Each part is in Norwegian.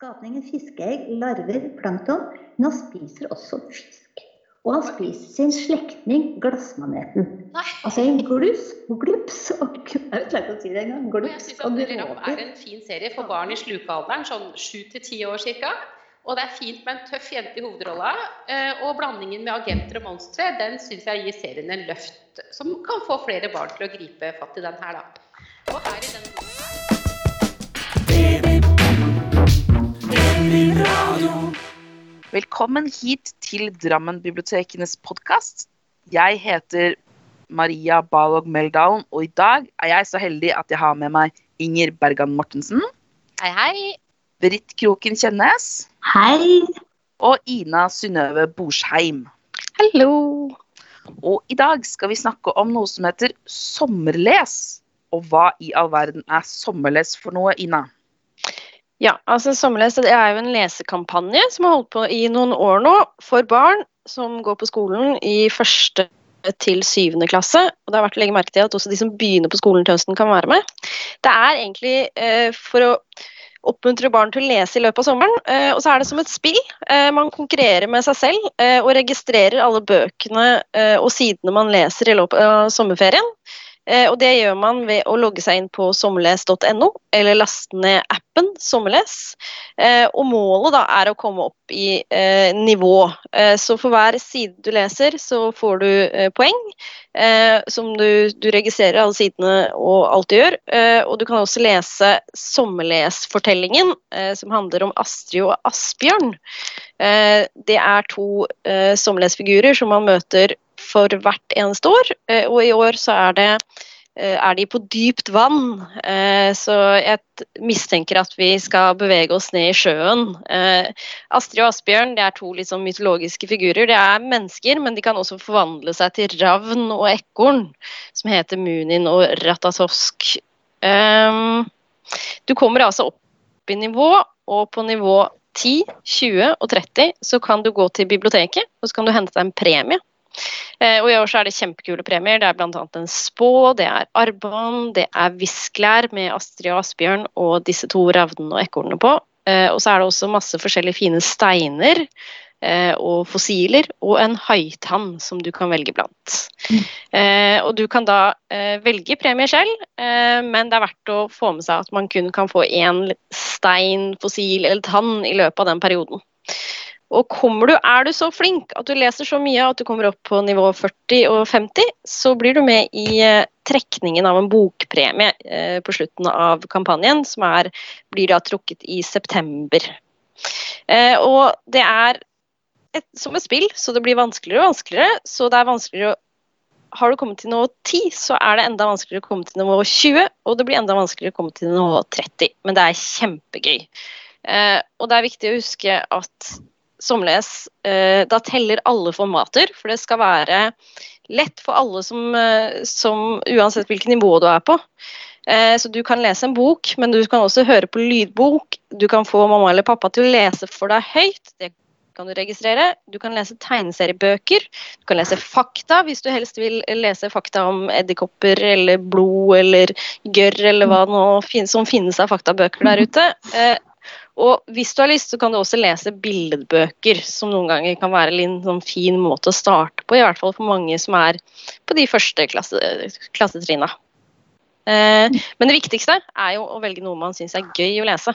Skapningen fiskeegg, larver, plankton, men han spiser også fisk. Og han spiser sin slektning glassmaneten. Nei. Altså en gluss, glups og Jeg vet ikke å si det engang. Og jeg Glups og at det Rapp er en fin serie for barn i slukealderen, sånn sju til ti år ca. Og det er fint med en tøff jente i hovedrolla. eh, Og blandingen med agenter og monstre, den syns jeg gir serien en løft som kan få flere barn til å gripe fatt i den her, da. Og her i den Velkommen hit til Drammen bibliotekenes podkast. Jeg heter Maria Balog Meldalen, og i dag er jeg så heldig at jeg har med meg Inger Bergan Mortensen, Hei, hei. Britt Kroken Kjennes. Hei! og Ina Synnøve Borsheim. Hallo! Og i dag skal vi snakke om noe som heter sommerles. Og hva i all verden er sommerles for noe, Ina? Ja, altså Sommerles det er jo en lesekampanje som har holdt på i noen år nå for barn som går på skolen i første til syvende klasse. Og det har vært å legge merke til at også de som begynner på skolen til høsten kan være med. Det er egentlig eh, for å oppmuntre barn til å lese i løpet av sommeren. Eh, og så er det som et spill. Eh, man konkurrerer med seg selv eh, og registrerer alle bøkene eh, og sidene man leser i løpet av sommerferien. Eh, og det gjør man ved å logge seg inn på sommerles.no, eller laste ned appen Sommerles. Eh, og målet da er å komme opp i eh, nivå. Så for hver side du leser, så får du poeng. Som du, du registrerer alle sidene og alt du gjør. Og du kan også lese Sommerlesfortellingen, som handler om Astrid og Asbjørn. Det er to sommerlesfigurer som man møter for hvert eneste år. Eh, og i år så er det eh, er de på dypt vann, eh, så jeg mistenker at vi skal bevege oss ned i sjøen. Astrid og Asbjørn det er to liksom mytologiske figurer. Det er mennesker, men de kan også forvandle seg til ravn og ekorn, som heter Munin og Ratatosk. Du kommer altså opp i nivå, og på nivå 10, 20 og 30 så kan du gå til biblioteket og så kan du hente deg en premie. Eh, og I år så er det kjempekule premier. Det er bl.a. en spå, det er armbånd, det er visklær med Astrid og Asbjørn og disse to ravnene og ekornene på. Eh, og så er det også masse forskjellige fine steiner eh, og fossiler, og en haitann som du kan velge blant. Eh, og du kan da eh, velge premie selv, eh, men det er verdt å få med seg at man kun kan få én stein, fossil eller tann i løpet av den perioden. Og kommer du, er du så flink at du leser så mye at du kommer opp på nivå 40 og 50, så blir du med i eh, trekningen av en bokpremie eh, på slutten av kampanjen, som er, blir da trukket i september. Eh, og det er et, som et spill, så det blir vanskeligere og vanskeligere. Så det er vanskeligere å har du kommet til nivå 10, så er det enda vanskeligere å komme til nivå 20, og det blir enda vanskeligere å komme til nivå 30. Men det er kjempegøy. Og det er viktig å huske at Sommerles eh, da teller alle formater, for det skal være lett for alle som, eh, som uansett hvilket nivå du er på. Eh, så du kan lese en bok, men du kan også høre på lydbok. Du kan få mamma eller pappa til å lese for deg høyt. Det kan du registrere. Du kan lese tegneseriebøker. Du kan lese fakta hvis du helst vil lese fakta om edderkopper eller blod eller gørr eller hva nå som finnes av faktabøker der ute. Eh, og hvis du har lyst, så kan du også lese billedbøker, som noen ganger kan være en sånn fin måte å starte på, i hvert fall for mange som er på de første klasse, klassetrinna. Eh, men det viktigste er jo å velge noe man syns er gøy å lese.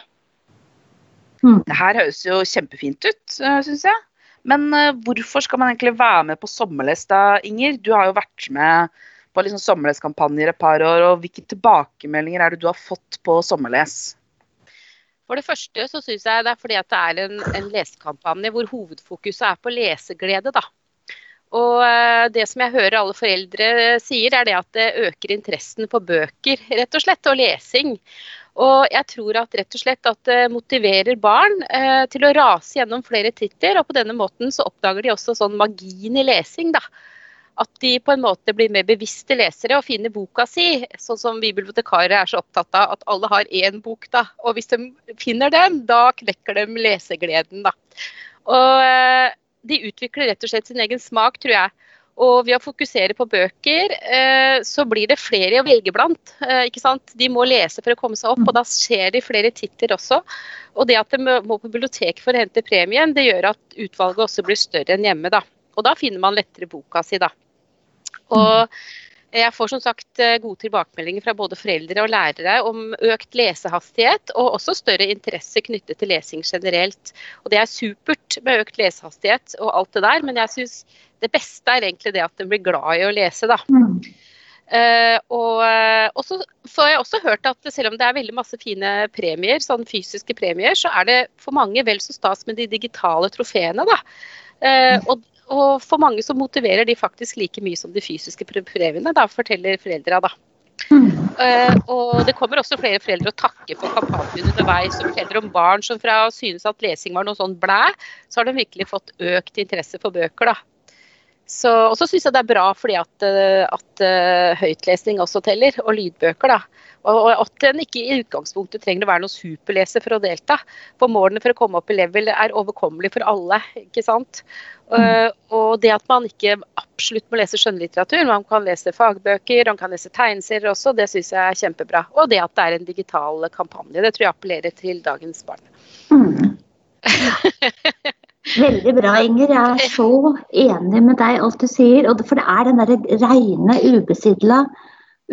Det her høres jo kjempefint ut, syns jeg. Men eh, hvorfor skal man egentlig være med på sommerles da, Inger? Du har jo vært med på liksom sommerleskampanjer et par år, og hvilke tilbakemeldinger er det du har fått på sommerles? For det første så syns jeg det er fordi at det er en, en lesekampanje hvor hovedfokuset er på leseglede, da. Og eh, det som jeg hører alle foreldre sier, er det at det øker interessen for bøker, rett og slett, og lesing. Og jeg tror at rett og slett at det motiverer barn eh, til å rase gjennom flere titler, og på denne måten så oppdager de også sånn magien i lesing, da. At de på en måte blir mer bevisste lesere og finner boka si. Sånn som vi bibliotekarer er så opptatt av at alle har én bok, da. Og hvis de finner den, da knekker de lesegleden, da. Og eh, de utvikler rett og slett sin egen smak, tror jeg. Og ved å fokusere på bøker, eh, så blir det flere å velge blant. Eh, ikke sant? De må lese for å komme seg opp, og da skjer de flere titler også. Og det at de må på biblioteket for å hente premien, det gjør at utvalget også blir større enn hjemme. da. Og da finner man lettere boka si, da. Og jeg får som sagt eh, gode tilbakemeldinger fra både foreldre og lærere om økt lesehastighet, og også større interesse knyttet til lesing generelt. Og Det er supert med økt lesehastighet og alt det der, men jeg syns det beste er egentlig det at en blir glad i å lese. da. Mm. Uh, og, og, så har jeg også hørt at selv om det er veldig masse fine premier, sånn fysiske premier, så er det for mange vel så stas med de digitale trofeene. da. Uh, og, og, for mange så motiverer de faktisk like mye som de fysiske prøvene, da, forteller foreldra. da. Mm. Uh, og det kommer også flere foreldre å takke for kampanjen underveis. Og forteller om barn som fra synes at lesing var noe sånn blæ, så har de virkelig fått økt interesse for bøker. da. Så, og så syns jeg det er bra fordi at, eh, at uh, høytlesning også teller, og lydbøker. da. Og, og at en ikke i utgangspunktet trenger å være noen superleser for å delta. For målene for å komme opp i level er overkommelig for alle. ikke sant? Uh, og det at man ikke absolutt må lese skjønnlitteratur, man kan lese fagbøker, man kan lese tegneserier også, det syns jeg er kjempebra. Og det at det er en digital kampanje. Det tror jeg appellerer til dagens barn. Mm. Veldig bra, Inger. Jeg er så enig med deg alt du sier. For det er den der reine, ubesidla,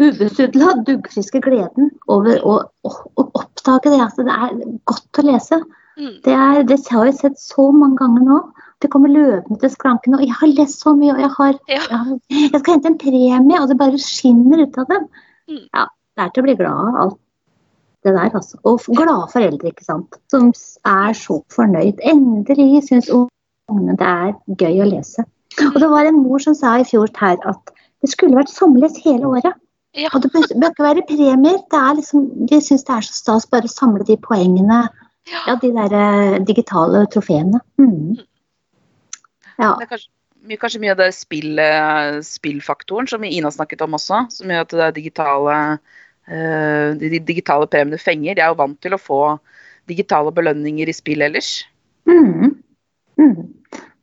ubesudla, duggfriske gleden over å, å, å, oppdage det Altså, det er godt å lese. Mm. Det, er, det har jeg sett så mange ganger nå. Det kommer løpende til skranken. Og jeg har lest så mye, og jeg, har, jeg, har, jeg skal hente en premie, og det bare skinner ut av dem. Mm. Ja, det er til å bli glad av alt det der, altså. Og glade foreldre, ikke sant. Som er så fornøyd. Endelig syns ungene det er gøy å lese. Og det var en mor som sa i fjor her at det skulle vært samles hele året. Ja. Og det bør, ikke være premier. Det er liksom, de syns det er så stas bare å samle de poengene. Ja, ja de der eh, digitale trofeene. Mm. Ja. Det er kanskje, kanskje, mye av det spill, spillfaktoren som Ina snakket om også, som gjør at det digitale Eh, de digitale premiene fenger. De er jo vant til å få digitale belønninger i spill ellers. Mm. Mm.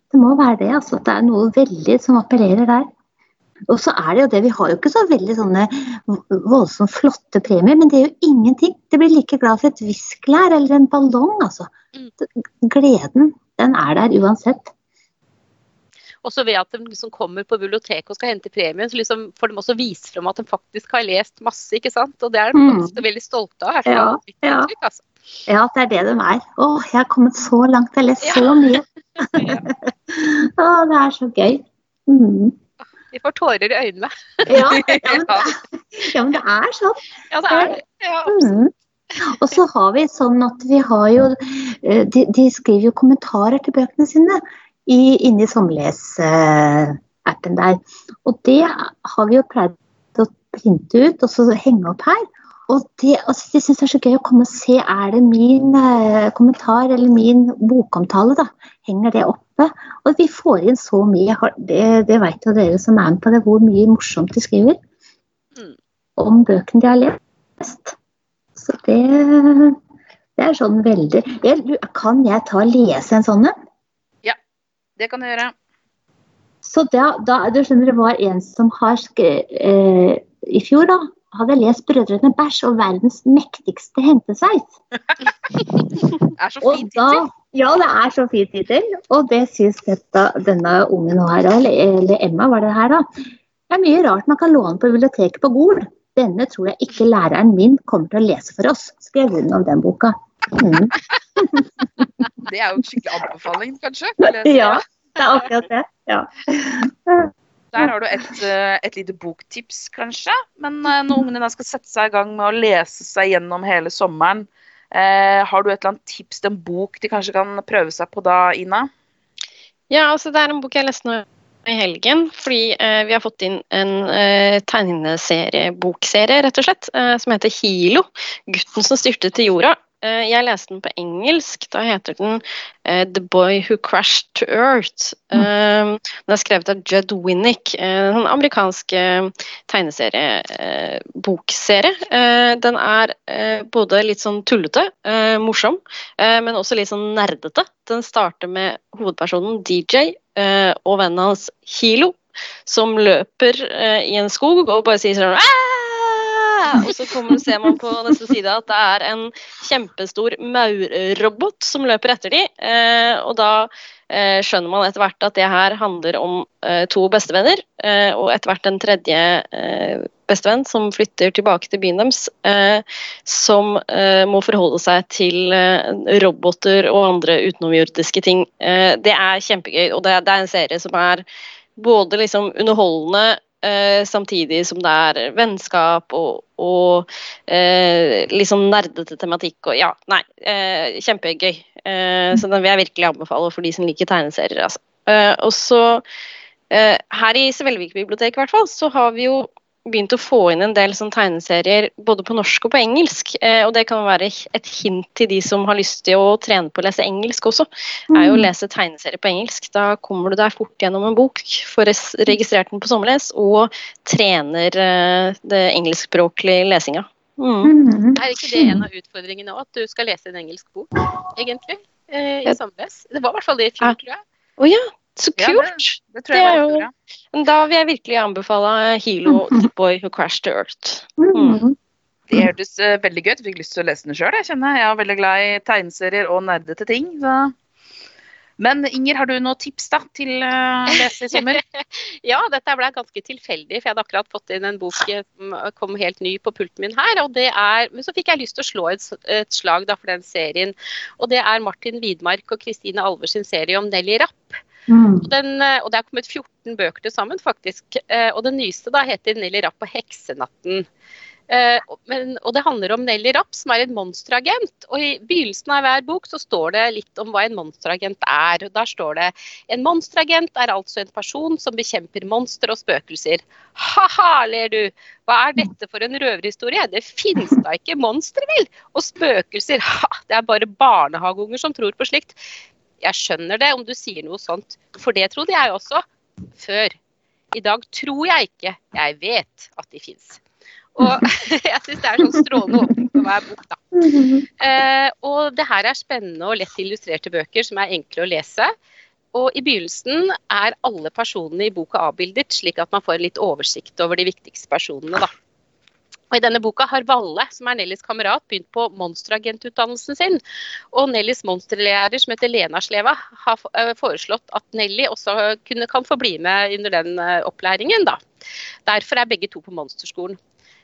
Det må være det. altså. Det er noe veldig som appellerer der. Og så er det jo det, Vi har jo ikke så veldig sånne voldsomt flotte premier, men det er jo ingenting. Det blir like glad for et viskelær eller en ballong. altså. Mm. Gleden, den er der uansett. Og så ved at de liksom kommer på biblioteket og skal hente premien, så liksom får de også vise frem at de faktisk har lest masse. ikke sant? Og det er de mm. veldig stolte av. Ja, ja. Altså. ja, det er det de er. Å, jeg har kommet så langt, jeg har lest så mye. Å, det er så gøy. Mm. Vi får tårer i øynene. ja, ja, men det, ja, men det er sånn. Ja, det er det. Ja, mm. Og så har vi sånn at vi har jo eh, De, de skriver jo kommentarer til bøkene sine i, inni Somles-appen der. Og det har vi jo pleid å printe ut og så henge opp her. Og det, altså, jeg syns det er så gøy å komme og se er det min eh, kommentar eller min bokomtale. da, Henger det oppe? Og vi får inn så mye. Det, det vet jo dere som er med på det, hvor mye morsomt de skriver mm. om bøkene de har lest. Så det, det er sånn veldig jeg, Kan jeg ta og lese en sånn en? Det kan du gjøre. Så da, da du skjønner, det var en som har eh, I fjor, da, hadde jeg lest 'Brødrene Bæsj' og verdens mektigste hentesveis. det er så fin tittel. Ja, det er så fin tittel. Og det syns denne ungen her, eller Emma var det her, da. Det er mye rart man kan låne på biblioteket på Gol. Denne tror jeg ikke læreren min kommer til å lese for oss, skrev hun om den boka. Mm. Det er jo en skikkelig anbefaling, kanskje? Ja, det er akkurat det. Ja. Der har du et, eh, et, lite boktips, kanskje. Men eh, når ungene skal sette seg i gang med å lese seg gjennom hele sommeren, eh, har du et eller annet tips til en bok de kanskje kan prøve seg på da, Ina? Ja, altså det er en bok jeg leste nå i helgen. Fordi eh, vi har fått inn en eh, tegneseriebokserie, rett og slett, eh, som heter Hilo. 'Gutten som styrte til jorda'. Eh, jeg leste den på engelsk. Da heter den uh, 'The Boy Who Crashed to Earth'. Mm. Uh, den er skrevet av Judd Winnick, en uh, tegneseriebokserie. uh, den er både litt sånn tullete, morsom, men også litt sånn nerdete. Den starter med hovedpersonen DJ og vennen hans Hilo. som løper i en skog og bare sier sånn og så kommer, ser man på neste side at det er en kjempestor maurrobot som løper etter dem. Eh, og da eh, skjønner man etter hvert at det her handler om eh, to bestevenner, og etter hvert en tredje bestevenn som flytter tilbake til byen deres, som må forholde seg til roboter og andre utenomjordiske ting. det er kjempegøy, og det er en serie som er både liksom underholdende Eh, samtidig som det er vennskap og, og eh, liksom nerdete tematikk og ja, nei, eh, kjempegøy. Eh, så den vil jeg virkelig anbefale for de som liker tegneserier. Altså. Eh, og så eh, her i Svelvik bibliotek i hvert fall, så har vi jo begynt å få inn en del sånn tegneserier både på norsk og på engelsk. Eh, og det kan være et hint til de som har lyst til å trene på å lese engelsk også. er jo å mm. lese tegneserier på engelsk. Da kommer du deg fort gjennom en bok, får registrert den på sommerles og trener eh, det engelskspråklige lesinga. Mm. mm. Er ikke det en av utfordringene òg, at du skal lese en engelsk bok, egentlig? Eh, I sommerles? Det var i hvert fall det i fjor, tror jeg. Å oh, ja. Så kult! Ja, det, det, tror jeg det jo, Da vil jeg virkelig anbefale Hilo, The Boy Who Crashed to Earth. Mm. Det hørtes uh, veldig gøy ut. Fikk lyst til å lese den sjøl. Jeg kjenner jeg er veldig glad i tegneserier og nerdete ting. Så. Men Inger, har du noen tips da til å lese i sommer? ja, dette ble ganske tilfeldig, for jeg hadde akkurat fått inn en bok som kom helt ny på pulten min her. og det er, Men så fikk jeg lyst til å slå et, et slag da, for den serien. Og det er Martin Widmark og Kristine Alvers serie om Nelly Rapp. Mm. Den, eh, og, det er kommet 14 bøker til sammen, faktisk. Eh, og den nyeste da heter 'Nelly Rapp og heksenatten'. Uh, men, og det handler om Nelly Rapp, som er en monsteragent. Og i begynnelsen av hver bok så står det litt om hva en monsteragent er. Og der står det en monsteragent er altså en person som bekjemper monstre og spøkelser. Ha-ha, ler du. Hva er dette for en røverhistorie? Det finnes da ikke monstre, vel? Og spøkelser, ha, det er bare barnehageunger som tror på slikt. Jeg skjønner det om du sier noe sånt, for det trodde jeg også før. I dag tror jeg ikke, jeg vet at de fins. Og jeg syns det er sånn strålende åpent på hver bok, da. Eh, og det her er spennende og lett illustrerte bøker som er enkle å lese. Og i begynnelsen er alle personene i boka avbildet, slik at man får litt oversikt over de viktigste personene, da. Og I denne boka har Valle, som er Nellys kamerat, begynt på monsteragentutdannelsen sin. Og Nellys monsterlærer, som heter Lena Sleva, har eh, foreslått at Nelly også kunne, kan få bli med under den eh, opplæringen. Da. Derfor er begge to på monsterskolen.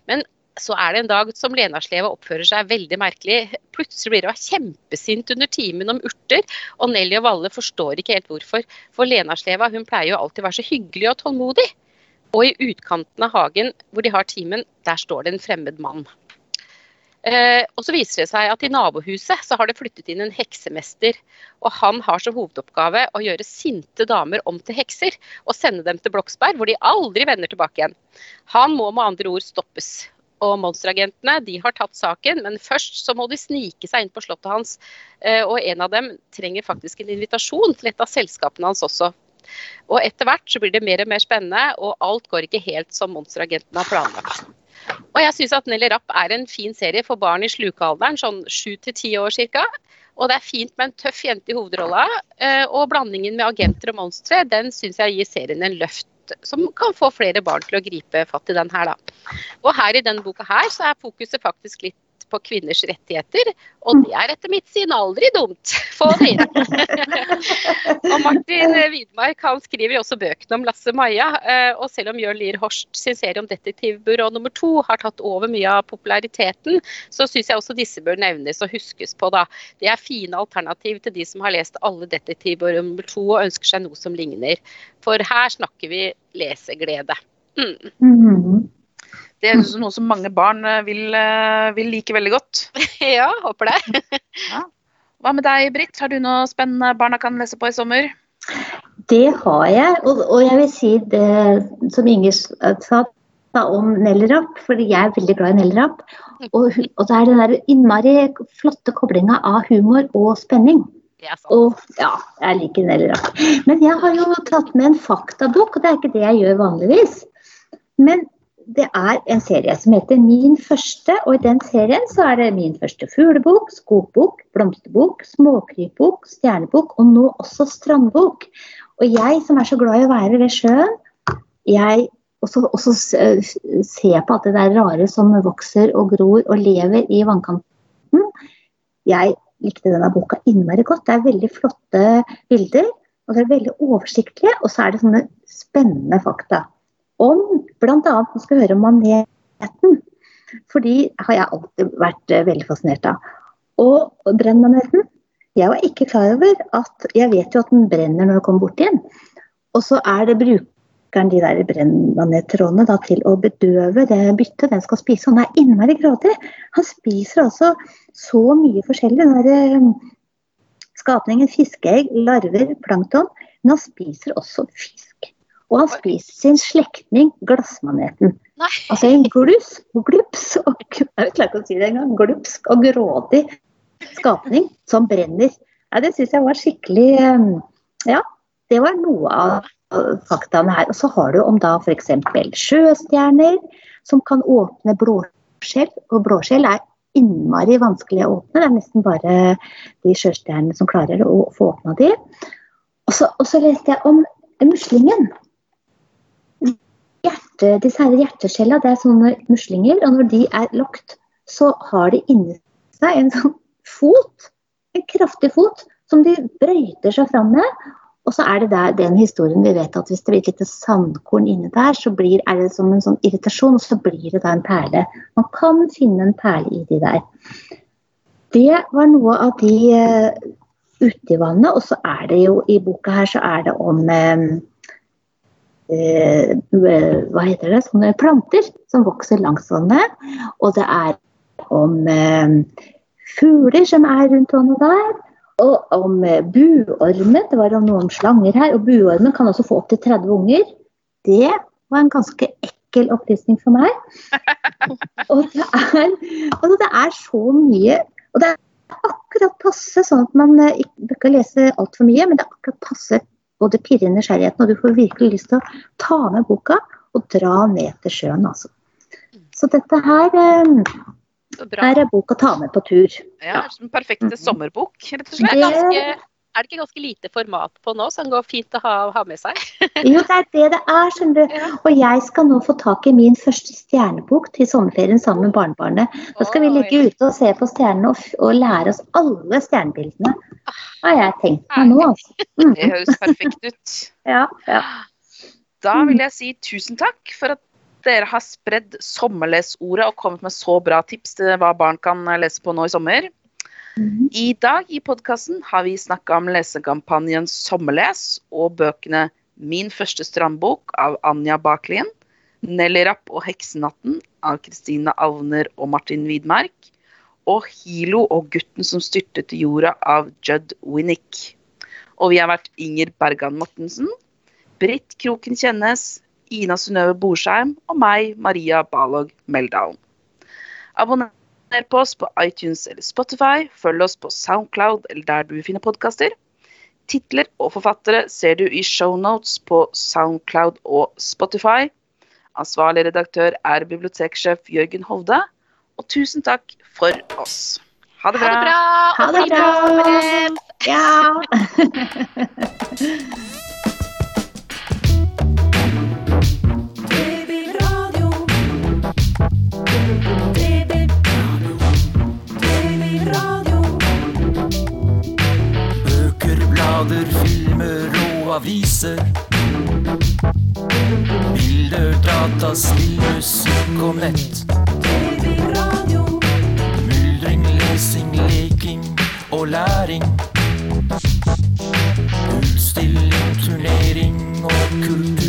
Men så er det en dag som Lena Sleva oppfører seg veldig merkelig. Plutselig blir hun kjempesint under timen om urter, og Nelly og Valle forstår ikke helt hvorfor. For Lena Sleva hun pleier jo alltid å være så hyggelig og tålmodig. Og i utkanten av hagen hvor de har timen, der står det en fremmed mann. Eh, og så viser det seg at i nabohuset så har det flyttet inn en heksemester. Og han har som hovedoppgave å gjøre sinte damer om til hekser og sende dem til Bloksberg, hvor de aldri vender tilbake igjen. Han må med andre ord stoppes. Og monsteragentene de har tatt saken, men først så må de snike seg inn på slottet hans. Eh, og en av dem trenger faktisk en invitasjon til et av selskapene hans også. Og etter hvert så blir det mer og mer spennende, og alt går ikke helt som monsteragenten har planlagt. Og jeg syns at Nelly Rapp er en fin serie for barn i slukealderen, sånn sju til ti år ca. Og det er fint med en tøff jente i hovedrolla. Eh, og blandingen med agenter og monstre, den syns jeg gir serien en løft som kan få flere barn til å gripe fatt i den her, da. Og her i denne boka her så er fokuset faktisk litt på kvinners rettigheter. Og det er etter mitt syn aldri dumt. Få det inn. og Martin Widmark han skriver også bøkene om Lasse-Maja. Eh, og selv om Jørn Lier Horst sin serie om detektivbyrå nummer to har tatt over mye av populariteten, så syns jeg også disse bør nevnes og huskes på. da. Det er fine alternativ til de som har lest alle detektivbyrå nummer to og ønsker seg noe som ligner. For her snakker vi leseglede. Mm. Mm. Det er noe som mange barn eh, vil, eh, vil like veldig godt. ja, håper det. ja. Hva med deg, Britt? Har du noe spennende barna kan lese på i sommer? Det har jeg, og, og jeg vil si det som Inger sa om Nellerapp, fordi jeg er veldig glad i Nellerapp. Og, og det er den der innmari flotte koblinga av humor og spenning. Og ja, jeg liker Nellerapp. Men jeg har jo tatt med en faktabok, og det er ikke det jeg gjør vanligvis. Men det er en serie som heter Min første, og i den serien så er det min første fuglebok, skogbok, blomsterbok, småkrypbok, stjernebok og nå også strandbok. Og jeg som er så glad i å være ved sjøen, jeg også, også ser på alt det der rare som vokser og gror og lever i vannkanten. Jeg likte denne boka innmari godt. Det er veldig flotte bilder. Og det er veldig oversiktlige, og så er det sånne spennende fakta. Om bl.a. Nå skal høre om maneten. For de har jeg alltid vært veldig fascinert av. Og brennmaneten Jeg var ikke klar over at Jeg vet jo at den brenner når du kommer bort igjen. Og så er det brukeren de der brennmanettrådene til å bedøve det byttet den skal spise. Han er innmari grådig. Han spiser altså så mye forskjellig. Den eh, skapningen fiskeegg, larver, plankton. Men han spiser også fisk. Og han spiser sin slektning glassmaneten. Nei. Altså en glus, glups og, Jeg klarer ikke å si det engang. Glupsk og grådig skapning som brenner. Ja, det syns jeg var skikkelig eh, Ja, det var noe av faktaene her. Og så har du om da f.eks. sjøstjerner som kan åpne blåskjell. Og blåskjell er innmari vanskelig å åpne. Det er nesten bare de sjøstjernene som klarer å få åpna de. Og så, og så leste jeg om muslingen. Hjerte, disse her hjerteskjella det er sånne muslinger, og når de er lagt, så har de inni seg en sånn fot, en kraftig fot, som de brøyter seg fram med. Og så er det der, den historien vi vet at hvis det blir et lite sandkorn inni der, så blir, er det som en sånn irritasjon, og så blir det da en perle. Man kan finne en perle i de der. Det var noe av de uh, ute i vannet. Og så er det jo i boka her så er det om uh, uh, Hva heter det? Sånne planter som vokser langs vannet. Og det er om fugler som er rundt vannet der. Og om eh, buormen. Det var noe om slanger her. Og buormen kan også få opptil 30 unger. Det var en ganske ekkel opplysning for meg. og, det er, altså det er så mye Og det er akkurat passe, sånn at man eh, ikke bør lese altfor mye, men det er akkurat passe både pirre nysgjerrigheten, og du får virkelig lyst til å ta med boka og dra ned til sjøen, altså. Så dette her eh, her er bok å ta med på tur. Ja, en perfekte mm. sommerbok, rett og slett. Det... Ganske, er det ikke ganske lite format på nå, som går fint å ha, ha med seg? jo, det er det det er, skjønner du. Og jeg skal nå få tak i min første stjernebok til sommerferien sammen med barnebarnet. Da skal vi ligge ute og se på stjernene og, og lære oss alle stjernebildene. Har jeg tenkt meg nå, altså. Mm. Det høres perfekt ut. ja, ja. Da vil jeg si tusen takk for at dere har spredd sommerlesordet og kommet med så bra tips til hva barn kan lese på nå i sommer. I dag i podkasten har vi snakka om lesekampanjen Sommerles og bøkene Min første strandbok av Anja Baklien, Nelly Rapp og Heksenatten av Kristine Alvner og Martin Widmark, og Hilo og gutten som styrtet til jorda av Judd Winnick. Og vi har vært Inger Bergan Mortensen, Britt Kroken Kjennes, Ina Synnøve Borsheim og meg, Maria Balog Meldalen. Abonner på oss på iTunes eller Spotify. Følg oss på Soundcloud eller der du finner podkaster. Titler og forfattere ser du i shownotes på Soundcloud og Spotify. Ansvarlig redaktør er biblioteksjef Jørgen Hovde. Og tusen takk for oss. Ha det bra. Ha det bra. Ha det bra. Ja. filmer og aviser. Bilder, data, spill, musikk og nett. TV, radio. Myldring, lesing, leking og læring. Utstilling, turnering og kultur.